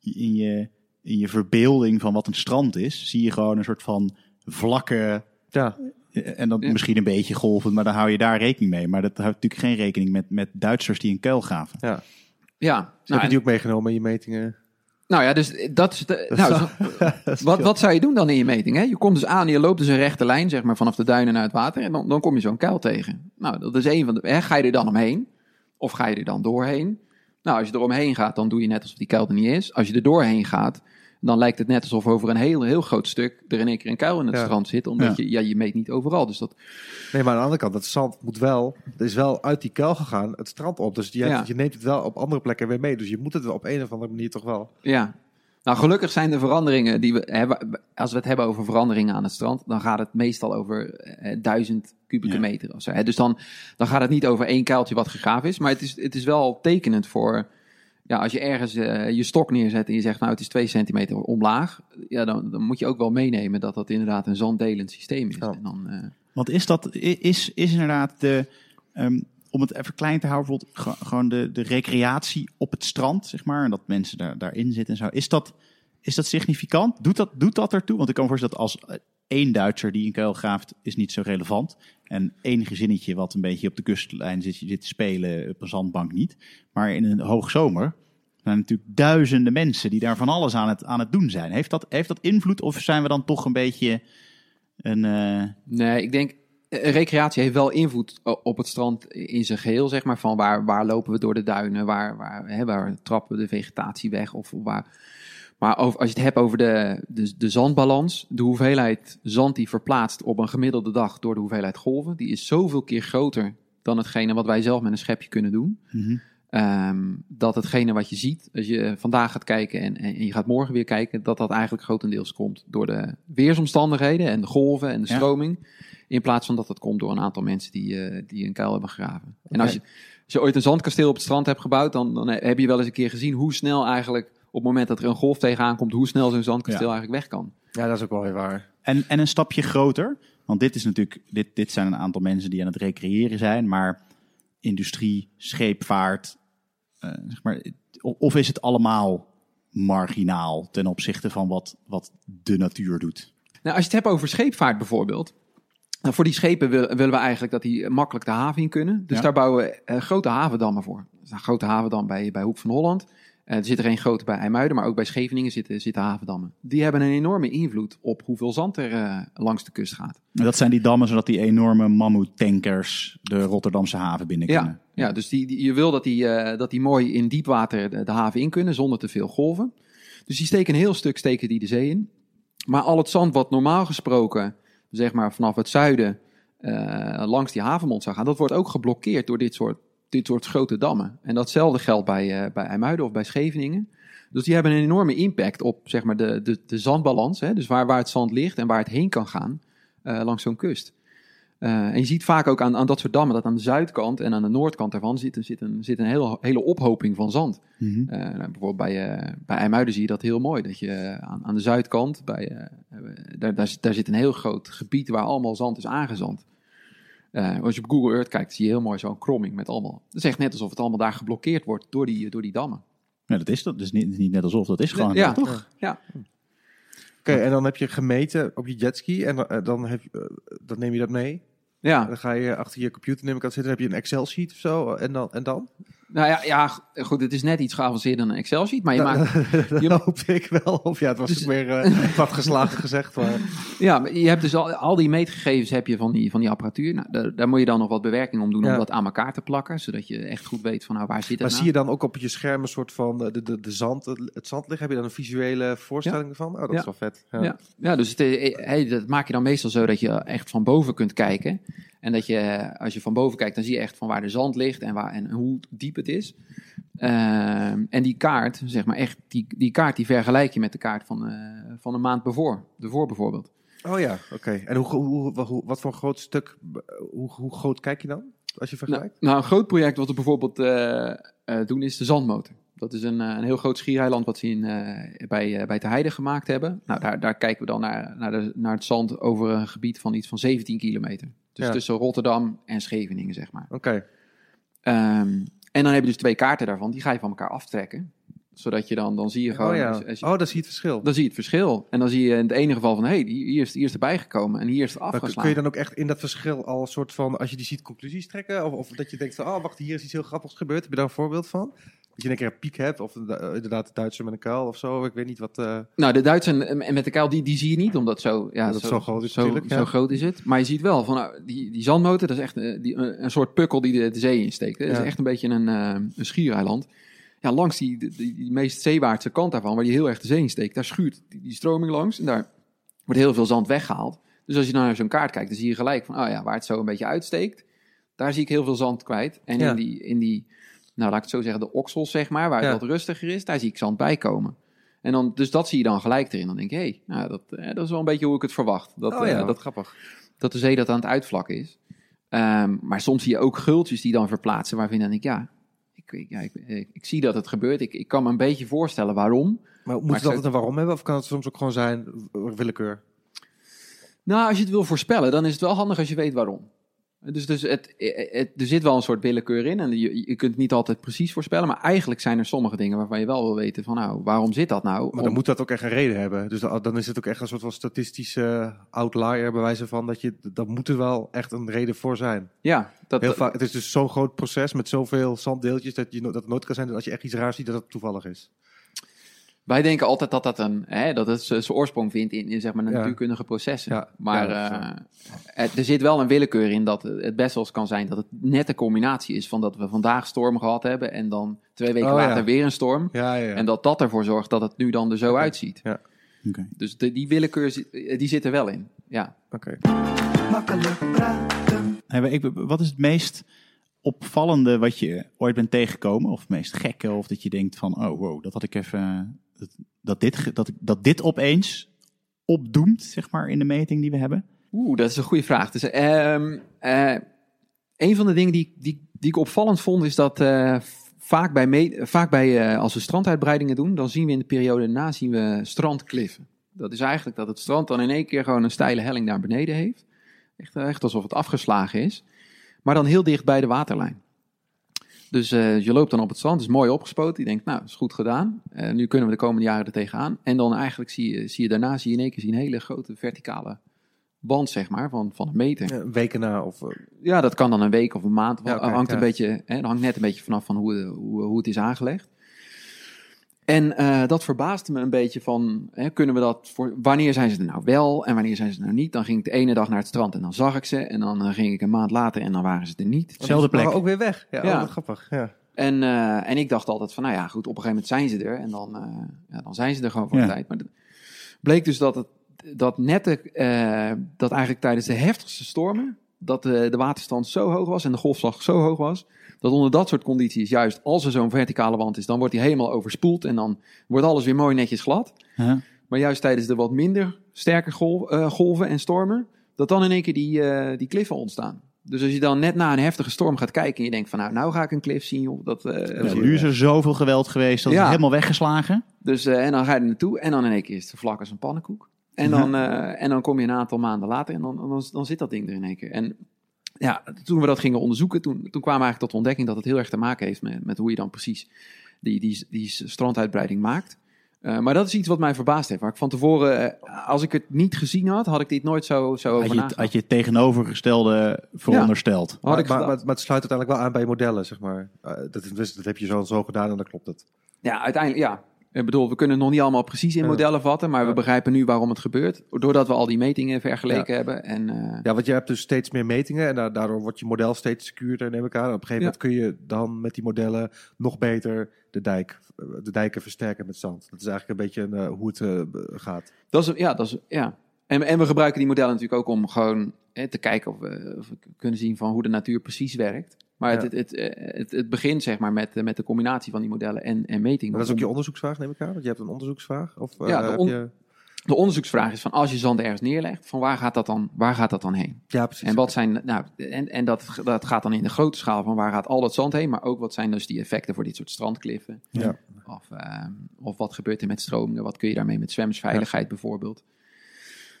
in je, in je verbeelding van wat een strand is, zie je gewoon een soort van vlakke. Ja. Eh, en dan misschien een beetje golvend, maar dan hou je daar rekening mee. Maar dat houdt natuurlijk geen rekening met, met Duitsers die een kuil gaven. Ja. Ja. Dus nou, heb je die ook meegenomen in je metingen? Nou ja, dus dat is. De, nou, wat, wat zou je doen dan in je meting? Hè? Je komt dus aan, je loopt dus een rechte lijn, zeg maar, vanaf de duinen naar het water. En dan, dan kom je zo'n kuil tegen. Nou, dat is een van de. Hè, ga je er dan omheen? Of ga je er dan doorheen? Nou, als je er omheen gaat, dan doe je net alsof die kuil er niet is. Als je er doorheen gaat, dan lijkt het net alsof over een heel, heel groot stuk er in één keer een kuil in het strand zit. Omdat Je, ja, je meet niet overal. Dus dat... Nee, maar aan de andere kant, dat zand moet wel, er is wel uit die kuil gegaan het strand op. Dus je, je neemt het wel op andere plekken weer mee. Dus je moet het op een of andere manier toch wel. Ja, nou, gelukkig zijn de veranderingen die we hebben. Als we het hebben over veranderingen aan het strand, dan gaat het meestal over eh, duizend kubieke meter of zo. Hè? Dus dan, dan gaat het niet over één kuiltje wat gegraven is. Maar het is, het is wel tekenend voor. Ja, als je ergens uh, je stok neerzet en je zegt, nou, het is twee centimeter omlaag. Ja, dan, dan moet je ook wel meenemen dat dat inderdaad een zanddelend systeem is. En dan, uh... Want is dat, is, is inderdaad de. Um, om het even klein te houden, bijvoorbeeld gewoon de, de recreatie op het strand, zeg maar, en dat mensen daar, daarin zitten en zo. Is dat, is dat significant? Doet dat, doet dat ertoe? Want ik kan me voorstellen dat als één Duitser die een kuil graaft, is niet zo relevant. En één gezinnetje wat een beetje op de kustlijn zit, zit te spelen op een zandbank niet. Maar in een hoogzomer zijn natuurlijk duizenden mensen die daar van alles aan het, aan het doen zijn. Heeft dat, heeft dat invloed of zijn we dan toch een beetje een... Uh... Nee, ik denk eh, recreatie heeft wel invloed op het strand in zijn geheel, zeg maar. Van waar, waar lopen we door de duinen, waar, waar, hè, waar trappen we de vegetatie weg of waar... Maar over, als je het hebt over de, de, de zandbalans, de hoeveelheid zand die verplaatst op een gemiddelde dag door de hoeveelheid golven, die is zoveel keer groter dan hetgene wat wij zelf met een schepje kunnen doen. Mm Um, dat hetgene wat je ziet, als je vandaag gaat kijken en, en, je gaat morgen weer kijken, dat dat eigenlijk grotendeels komt door de weersomstandigheden en de golven en de stroming. In plaats van dat het komt door een aantal mensen die, uh, die een kuil hebben gegraven. En als je, als je ooit een zandkasteel op het strand hebt gebouwd, dan, dan heb je wel eens een keer gezien hoe snel eigenlijk het moment dat er een golf tegenaan komt, hoe snel zo'n zandkasteel eigenlijk weg kan. Ja, dat is ook wel weer waar. En, en een stapje groter, want dit is natuurlijk, dit, dit zijn een aantal mensen die aan het recreëren zijn, maar industrie, scheepvaart, uh, zeg maar, of is het allemaal marginaal ten opzichte van wat, wat de natuur doet? Nou, als je het hebt over scheepvaart bijvoorbeeld, nou, voor die schepen willen we eigenlijk dat die makkelijk de haven in kunnen. Dus daar bouwen we uh, grote havendammen voor. Dus een grote havendam bij, bij Hoek van Holland. Uh, er zit er een grote bij IJmuiden, maar ook bij Scheveningen zitten, zitten havendammen. Die hebben een enorme invloed op hoeveel zand er uh, langs de kust gaat. Dat zijn die dammen zodat die enorme mammoetankers de Rotterdamse haven binnen kunnen. Ja, ja dus die, die, je wil dat die, uh, dat die mooi in diepwater de, de, haven in kunnen zonder te veel golven. Dus die steken een heel stuk steken die de zee in. Maar al het zand wat normaal gesproken, zeg maar vanaf het zuiden, langs die havenmond zou gaan, dat wordt ook geblokkeerd door dit soort dit soort grote dammen. En datzelfde geldt bij, uh, bij IJmuiden of bij Scheveningen. Dus die hebben een enorme impact op zeg maar, de, de, de zandbalans. Hè? Dus waar, waar het zand ligt en waar het heen kan gaan uh, langs zo'n kust. Uh, en je ziet vaak ook aan, aan dat soort dammen dat aan de zuidkant en aan de noordkant daarvan zit, zit een, zit een hele, hele ophoping van zand. Mm -hmm. uh, nou, bijvoorbeeld bij, uh, bij IJmuiden zie je dat heel mooi. Dat je aan, aan de zuidkant, bij, daar, daar, daar zit een heel groot gebied waar allemaal zand is aangezand. Uh, als je op Google Earth kijkt, zie je heel mooi zo'n kromming met allemaal. Het is echt net alsof het allemaal daar geblokkeerd wordt door die, door die dammen. Ja, dat is dat. Dus niet, niet net alsof, dat is gewoon. Ja, toch? Ja. Oké, en dan heb je gemeten op je jetski en dan, dan, heb je, uh, dan neem je dat mee. Ja. Dan ga je achter je computer neem ik aan zitten, dan heb je een Excel sheet of zo en dan? En dan? Nou ja, ja, goed, het is net iets geavanceerder dan een Excel-sheet, maar je Nou, maakt... dat je- hoop ik wel. Of ja, het was Dus- weer uh, wat geslagen gezegd. Maar... Ja, maar je hebt dus al, al die meetgegevens heb je van die, van die apparatuur. Nou, daar, daar moet je dan nog wat bewerking om doen Ja. om dat aan elkaar te plakken, zodat je echt goed weet van nou, waar zit het Maar nou? zie je dan ook op je scherm een soort van eh, de, de, de zand, het zand liggen? Heb je dan een visuele voorstelling van? Oh, dat Ja. is wel vet. Ja. Ja, dus het, eh, hey, dat maak je dan meestal zo dat je echt van boven kunt kijken. En dat je, eh, als je van boven kijkt, dan zie je echt van waar de zand ligt en, waar, en hoe diep het is. Ehm, en die kaart, zeg maar echt, die, die kaart die vergelijk je met de kaart van, eh, van een maand ervoor. Ervoor bijvoorbeeld. Oh ja, oké. En hoe, hoe, wat voor groot stuk, hoe, hoe groot kijk je dan? Als je Nou, vergelijkt? nou, een groot project wat we bijvoorbeeld eh, eh, doen is de zandmotor. Dat is een, een heel groot schiereiland wat ze in, bij, bij Te Heide gemaakt hebben. Nou, daar, daar kijken we dan naar, naar, de, naar het zand over een gebied van iets van 17 kilometer. Dus Ja. tussen Rotterdam en Scheveningen, zeg maar. Oké. Ehm, en dan heb je dus twee kaarten daarvan, die ga je van elkaar aftrekken. Zodat je dan, dan zie je gewoon, Oh ja. als- als je- Oh, dan zie je het verschil. dan zie je het verschil. En dan zie je in het ene geval van, hé, hey, die- hier, is, hier is erbij gekomen en hier is het Maar kun- afgeslagen. kun je dan ook echt in dat verschil al een soort van, als je die ziet, conclusies trekken? Of, of dat je denkt van, oh wacht, hier is iets heel grappigs gebeurd. Heb je daar een voorbeeld van? Dat je een keer een piek hebt, of eh, inderdaad de Duitser met een kuil of zo. Ik weet niet wat... eh, Nou, de en met de kuil, die, die zie je niet, omdat zo, ja, Dat het zo groot is zo, natuurlijk, ja. zo groot is het. Maar je ziet wel, van, nou, die, die zandmotor, dat is echt eh, die, een, soort pukkel die de, de zee insteekt. Dat Ja. is echt een beetje een, een schiereiland. Ja, langs die, die, die meest zeewaartse kant daarvan, waar je heel erg de zee insteekt, daar schuurt die, die stroming langs en daar wordt heel veel zand weggehaald. Dus als je naar zo'n kaart kijkt, dan zie je gelijk van, oh ja, waar het zo een beetje uitsteekt, daar zie ik heel veel zand kwijt. En Ja. in, die, in die, nou laat ik het zo zeggen, de oksels zeg maar, waar Ja. het wat rustiger is, daar zie ik zand bij komen. En dan, dus dat zie je dan gelijk erin. Dan denk je, hé, hey, nou, dat, eh, dat is wel een beetje hoe ik het verwacht. Dat, oh ja, eh, dat dat, grappig. dat de zee dat aan het uitvlakken is. Ehm, maar soms zie je ook gultjes die dan verplaatsen, waarvan dan denk ik, ja, ik, ik, ja, ik, ik, ik zie dat het gebeurt. Ik, ik kan me een beetje voorstellen waarom. Maar moet ik het zou- altijd een waarom hebben? Of kan het soms ook gewoon zijn willekeur? Nou, als je het wil voorspellen, dan is het wel handig als je weet waarom. Dus, dus het, het- er zit wel een soort willekeur in en je, je kunt het niet altijd precies voorspellen. Maar eigenlijk zijn er sommige dingen waarvan je wel wil weten van nou, waarom zit dat nou? Maar Om- dan moet dat ook echt een reden hebben. Dus dan, dan is het ook echt een soort van statistische outlier bij wijze van dat je, dat moet er wel echt een reden voor zijn. ja, dat, Heel vaak, het is dus zo'n groot proces met zoveel zanddeeltjes dat, je, dat nooit kan zijn dat als je echt iets raars ziet dat het toevallig is. Wij denken altijd dat dat, een, hè, dat het zijn zijn oorsprong vindt in, in zeg maar, Ja. natuurkundige processen. Ja, Maar ja, eh, het- er zit wel een willekeur in dat het best wel eens kan zijn dat het net een combinatie is van dat we vandaag storm gehad hebben en dan twee weken Oh, ja. later weer een storm. Ja, ja, ja. En dat dat ervoor zorgt dat het nu dan er zo uitziet. Oké. Dus de, die willekeur zit- die zit er wel in. Ja. Oké. Ik- wat is het meest opvallende wat je ooit bent tegengekomen? Of het meest gekke? Of dat je denkt van, oh wow, dat had ik even... Dat, dit, dat, dat dit opeens opdoemt, zeg maar, in de meting die we hebben? Oeh, dat is een goede vraag. Dus, ehm, eh, een van de dingen die, die, die ik opvallend vond, is dat eh, vaak, bij vaak bij, eh, als we stranduitbreidingen doen, dan zien we in de periode daarna zien we strandkliffen. Dat is eigenlijk dat het strand dan in één keer gewoon een steile helling naar beneden heeft. Echt, echt alsof het afgeslagen is. Maar dan heel dicht bij de waterlijn. Dus eh, je loopt dan op het strand, is mooi opgespoten. Je denkt, nou, is goed gedaan. Eh, nu kunnen we de komende jaren er tegenaan. En dan eigenlijk zie je, zie je daarna zie je in één keer een hele grote verticale band, zeg maar, van, van een meter. Ja, weken na of... eh, Ja, dat kan dan een week of een maand. Ja, hangt een ja. beetje, hè, dat hangt net een beetje vanaf van hoe, hoe, hoe het is aangelegd. En eh, dat verbaasde me een beetje van, hè, kunnen we dat voor, wanneer zijn ze er nou wel en wanneer zijn ze er nou niet? Dan ging ik de ene dag naar het strand en dan zag ik ze. En dan eh, ging ik een maand later en dan waren ze er niet. Zelfde plek. Maar ook weer weg. Ja, Ja. Oh, grappig. Ja. En, eh, en ik dacht altijd van, nou ja, goed, op een gegeven moment zijn ze er. En dan, eh, ja, dan zijn ze er gewoon voor Ja. een tijd. Maar het bleek dus dat, het, dat net, de, eh, dat eigenlijk tijdens de heftigste stormen, dat de, de waterstand zo hoog was en de golfslag zo hoog was, dat onder dat soort condities, juist als er zo'n verticale wand is, dan wordt die helemaal overspoeld en dan wordt alles weer mooi netjes glad. Huh? Maar juist tijdens de wat minder sterke golf, eh, golven en stormen, dat dan in één keer die, eh, die kliffen ontstaan. Dus als je dan net na een heftige storm gaat kijken en je denkt van nou, nou ga ik een klif zien, joh, dat, Ja, nu is er zoveel geweld geweest, dat is Ja. het helemaal weggeslagen. Dus, en dan ga je er naartoe en dan in één keer is het vlak als een pannenkoek. En dan, en dan kom je een aantal maanden later en dan, dan, dan zit dat ding er in één keer. En ja, toen we dat gingen onderzoeken, toen, toen kwamen we eigenlijk tot de ontdekking dat het heel erg te maken heeft met, met hoe je dan precies die, die, die stranduitbreiding maakt. Uh, maar dat is iets wat mij verbaasd heeft. Waar ik van tevoren, als ik het niet gezien had, had ik dit nooit zo, zo over had je, had je het tegenovergestelde verondersteld. Ja, maar, maar, maar, het sluit uiteindelijk wel aan bij modellen, zeg maar. dat, dat heb je zo, zo gedaan en dan klopt het. Ja, uiteindelijk, ja. Ik bedoel, we kunnen nog niet allemaal precies in modellen vatten, maar we begrijpen nu waarom het gebeurt. Doordat we al die metingen vergeleken hebben. En, uh... Ja, want je hebt dus steeds meer metingen en daardoor wordt je model steeds secuurder, neem ik aan. En op een gegeven moment kun je dan met die modellen nog beter de, dijk, de dijken versterken met zand. Dat is eigenlijk een beetje een, uh, hoe het uh, gaat. Dat is, ja, dat is, ja. En, en we gebruiken die modellen natuurlijk ook om gewoon te kijken of we, of we kunnen zien van hoe de natuur precies werkt. Maar het, het, het, het, begint zeg maar met, met de combinatie van die modellen en, en metingen. dat is ook je onderzoeksvraag, neem ik aan? Want je hebt een onderzoeksvraag? Of, ja, de, eh, je... de, onderzoeksvraag is van als je zand ergens neerlegt, van waar gaat dat dan, waar gaat dat dan heen? Ja, precies. En, wat zijn, nou, en, en dat, dat gaat dan in de grote schaal van waar gaat al dat zand heen, maar ook wat zijn dus die effecten voor dit soort strandkliffen? Ja. Of, uh, of wat gebeurt er met stromingen? Wat kun je daarmee met zwemsveiligheid bijvoorbeeld?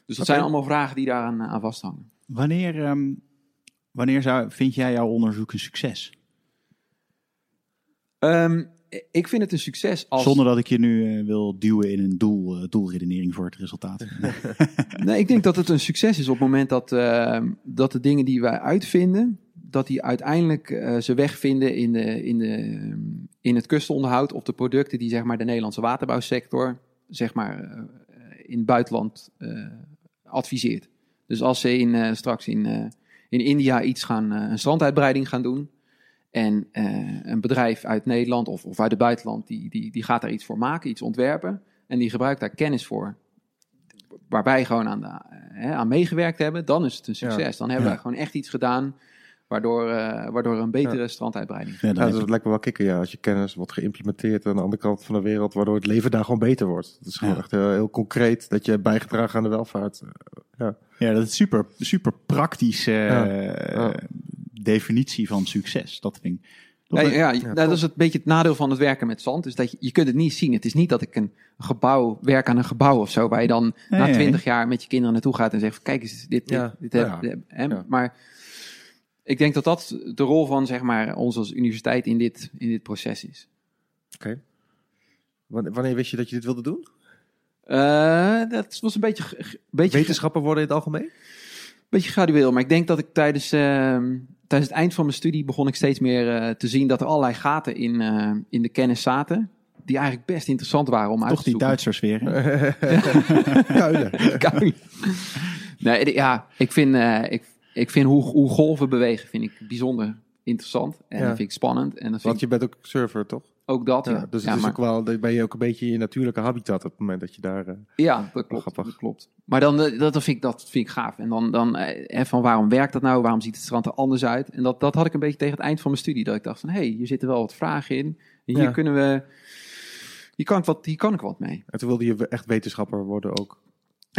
Dus dat zijn allemaal vragen die daaraan aan vasthangen. Wanneer... Um Wanneer zou, vind jij jouw onderzoek een succes? Um, ik vind het een succes als... Zonder dat ik je nu uh, wil duwen in een doel, uh, doelredenering voor het resultaat. nee, ik denk dat het een succes is op het moment dat, uh, dat de dingen die wij uitvinden, dat die uiteindelijk uh, ze wegvinden in, de, in, de, in het kustonderhoud of de producten die zeg maar, de Nederlandse waterbouwsector zeg maar, in het buitenland adviseert. Dus als ze in, straks in in India iets gaan, uh, een stranduitbreiding gaan doen. En uh, een bedrijf uit Nederland of, of uit het buitenland, die, die, die gaat daar iets voor maken, iets ontwerpen. En die gebruikt daar kennis voor. Waar wij gewoon aan, de, aan meegewerkt hebben, dan is het een succes. Dan hebben ja. we gewoon echt iets gedaan Waardoor, uh, waardoor een betere ja. stranduitbreiding. Ja, dat lijkt me wel kicken, ja. Als je kennis wordt geïmplementeerd aan de andere kant van de wereld, waardoor het leven daar gewoon beter wordt. Het is gewoon echt heel, heel, concreet dat je bijgedragen aan de welvaart. Ja, ja dat is super, super praktische uh, definitie van succes. Dat vind ik. Ja, ja, ja, dat is een beetje het nadeel van het werken met zand. Is dat je, je kunt het niet zien. Het is niet dat ik een gebouw, werk aan een gebouw of zo, waar je dan na twintig jaar met je kinderen naartoe gaat en zegt: Kijk eens, dit, dit, dit, heb, hè, Maar ik denk dat dat de rol van zeg maar, ons als universiteit in dit, in dit proces is. Oké. Wanneer wist je dat je dit wilde doen? Uh, dat was een beetje... beetje Wetenschapper worden in het algemeen? Beetje gradueel, maar ik denk dat ik tijdens, uh, tijdens het eind van mijn studie begon ik steeds meer uh, te zien dat er allerlei gaten in, uh, in de kennis zaten. Die eigenlijk best interessant waren om Toch uit te zoeken. Toch die Duitsers weer. Kuilen. Kuilen. Nee, ja, ik vind, ik, ik vind hoe, hoe golven bewegen vind ik bijzonder interessant. En dat vind ik spannend. En dat Want je bent ook surfer, toch? Ook dat, ja. Dus het is ook wel, ben je ook een beetje in je natuurlijke habitat op het moment dat je daar... Uh, ja, dat klopt, dat klopt. Maar dan, eh, dat, dat, vind ik, dat vind ik gaaf. En dan, dan eh, van waarom werkt dat nou? Waarom ziet het strand er anders uit? En dat, dat had ik een beetje tegen het eind van mijn studie. Dat ik dacht van, hé, hey, hier zitten wel wat vragen in. Hier ja. kunnen we... Hier kan, ik wat, hier kan ik wat mee. En toen wilde je echt wetenschapper worden ook?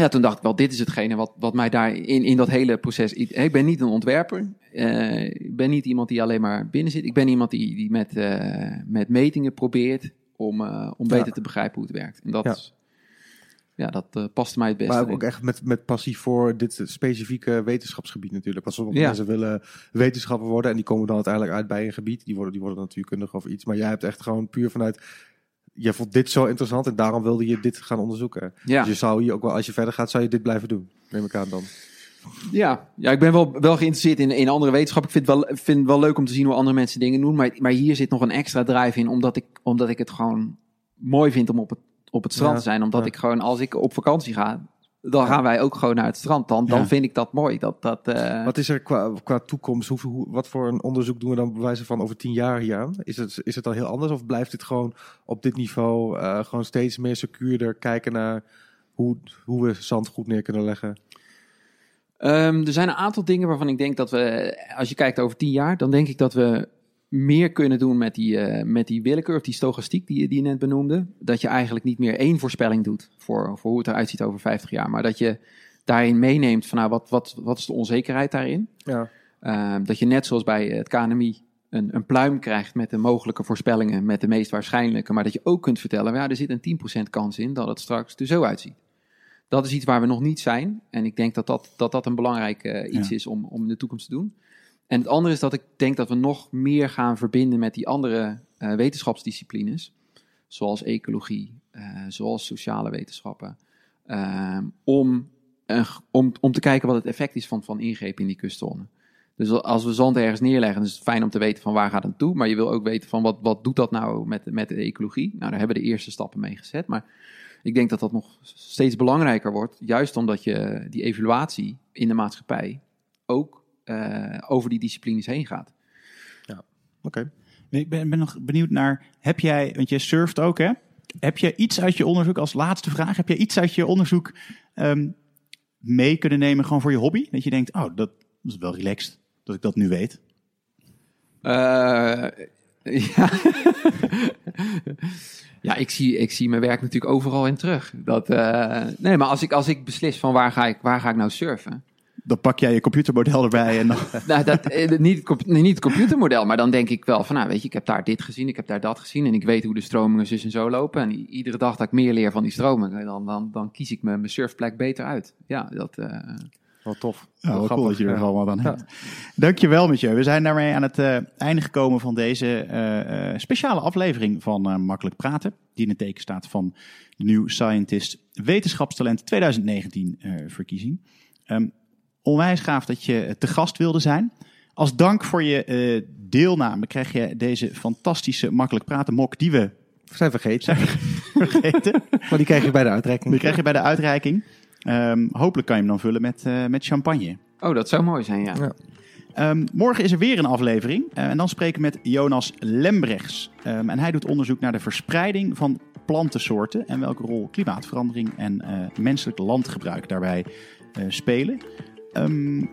Ja, toen dacht ik wel, dit is hetgene wat, wat mij daar in, in dat hele proces... Ik ben niet een ontwerper. Uh, ik ben niet iemand die alleen maar binnen zit. Ik ben iemand die, die met, uh, met metingen probeert om, uh, om beter ja. te begrijpen hoe het werkt. En dat, ja. ja dat past mij het beste. Maar ook echt met, met passie voor dit specifieke wetenschapsgebied natuurlijk. Want sommige ja. mensen willen wetenschapper worden en die komen dan uiteindelijk uit bij een gebied. Die worden, die worden natuurkundig of iets. Maar jij hebt echt gewoon puur vanuit je vond dit zo interessant en daarom wilde je dit gaan onderzoeken. Ja. Dus je zou hier ook wel, als je verder gaat, zou je dit blijven doen, neem ik aan dan. Ja, ja ik ben wel, wel geïnteresseerd in, in andere wetenschap. Ik vind het, wel, vind het wel leuk om te zien hoe andere mensen dingen doen. Maar, maar hier zit nog een extra drive in, omdat ik, omdat ik het gewoon mooi vind om op het, op het strand ja, te zijn. Omdat ja. ik gewoon, als ik op vakantie ga, dan gaan wij ook gewoon naar het strand. Dan, dan vind ik dat mooi. Dat, dat, uh... Wat is er qua, qua toekomst? Hoe, hoe, wat voor een onderzoek doen we dan bij wijze van over tien jaar hier aan? Is het, is het dan heel anders of blijft het gewoon op dit niveau uh, gewoon steeds meer secuurder kijken naar hoe, hoe we zand goed neer kunnen leggen? Um, er zijn een aantal dingen waarvan ik denk dat we, als je kijkt over tien jaar, dan denk ik dat we meer kunnen doen met die, uh, met die willekeur of die stochastiek die, die je net benoemde. Dat je eigenlijk niet meer één voorspelling doet voor, voor hoe het eruit ziet over 50 jaar. Maar dat je daarin meeneemt van nou, wat, wat, wat is de onzekerheid daarin. Ja. Uh, dat je net zoals bij het KNMI een, een pluim krijgt met de mogelijke voorspellingen, met de meest waarschijnlijke. Maar dat je ook kunt vertellen, ja, er zit een 10% kans in dat het straks er zo uitziet. Dat is iets waar we nog niet zijn. En ik denk dat dat, dat, dat een belangrijk uh, iets ja. is om, om in de toekomst te doen. En het andere is dat ik denk dat we nog meer gaan verbinden met die andere uh, wetenschapsdisciplines, zoals ecologie, zoals sociale wetenschappen, om, om, om te kijken wat het effect is van, van ingrepen in die kustzone. Dus als we zand ergens neerleggen, is het fijn om te weten van waar gaat het toe. Maar je wil ook weten van wat, wat doet dat nou met, met de ecologie. Nou, daar hebben we de eerste stappen mee gezet. Maar ik denk dat dat nog steeds belangrijker wordt. Juist omdat je die evaluatie in de maatschappij ook uh, over die disciplines heen gaat. Ja, oké. Ik ben, ben, nog benieuwd naar, heb jij, want je surft ook hè? Heb je iets uit je onderzoek, als laatste vraag, heb je iets uit je onderzoek um, mee kunnen nemen gewoon voor je hobby? Dat je denkt, oh, dat is wel relaxed dat ik dat nu weet. Uh, ja. ja, ik zie, ik zie mijn werk natuurlijk overal in terug. Dat, uh, nee, maar als ik, als ik beslis van waar ga ik, waar ga ik nou surfen, dan pak jij je computermodel erbij en dan... nou, dat, eh, niet, niet het computermodel, maar dan denk ik wel van, nou weet je, ik heb daar dit gezien, ik heb daar dat gezien en ik weet hoe de stromingen zus en zo lopen. En iedere dag dat ik meer leer van die stromingen, dan, dan, dan kies ik mijn, mijn surfplek beter uit. Ja, dat... Uh... Wel tof. Ja, wel cool dat je er allemaal aan hebt. Dankjewel, Mathieu. We zijn daarmee aan het uh, einde gekomen van deze uh, speciale aflevering van Makkelijk Praten. Die in het teken staat van de New Scientist Wetenschapstalent 2019 verkiezing. Um, onwijs gaaf dat je te gast wilde zijn. Als dank voor je uh, deelname krijg je deze fantastische makkelijk praten mok die we zijn vergeten. Zijn vergeten. maar die krijg je bij de uitreiking. Die krijg je bij de uitreiking. Um, hopelijk kan je hem dan vullen met, uh, met champagne. Oh, dat zou mooi zijn, ja. ja. Um, morgen is er weer een aflevering. Uh, en dan spreken we met Jonas Lembrechts. Um, en hij doet onderzoek naar de verspreiding van plantensoorten. En welke rol klimaatverandering en menselijk landgebruik daarbij spelen. Um,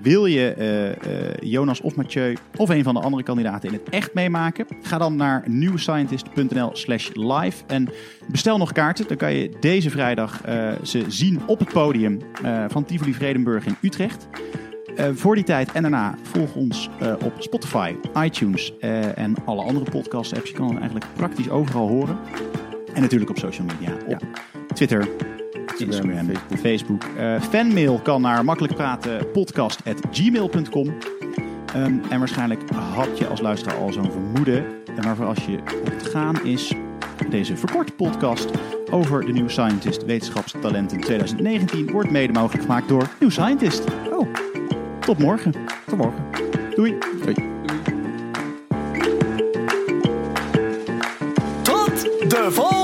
wil je uh, uh, Jonas of Mathieu of een van de andere kandidaten in het echt meemaken? Ga dan naar newscientist.nl slash live en bestel nog kaarten. Dan kan je deze vrijdag uh, ze zien op het podium van Tivoli Vredenburg in Utrecht. voor die tijd en daarna volg ons op Spotify, iTunes en alle andere podcast apps. Je kan hem eigenlijk praktisch overal horen. En natuurlijk op social media, op ja. Twitter, Instagram, Facebook. Facebook. Uh, fanmail kan naar makkelijkpratenpodcast.gmail.com. Um, ehm, en waarschijnlijk had je als luisteraar al zo'n vermoeden. Maar voor als je op het gaan is, deze verkorte podcast over de New Scientist Wetenschapstalenten 2019 wordt mede mogelijk gemaakt door New Scientist. Oh, tot morgen. Tot morgen. Doei. Doei. Tot de volgende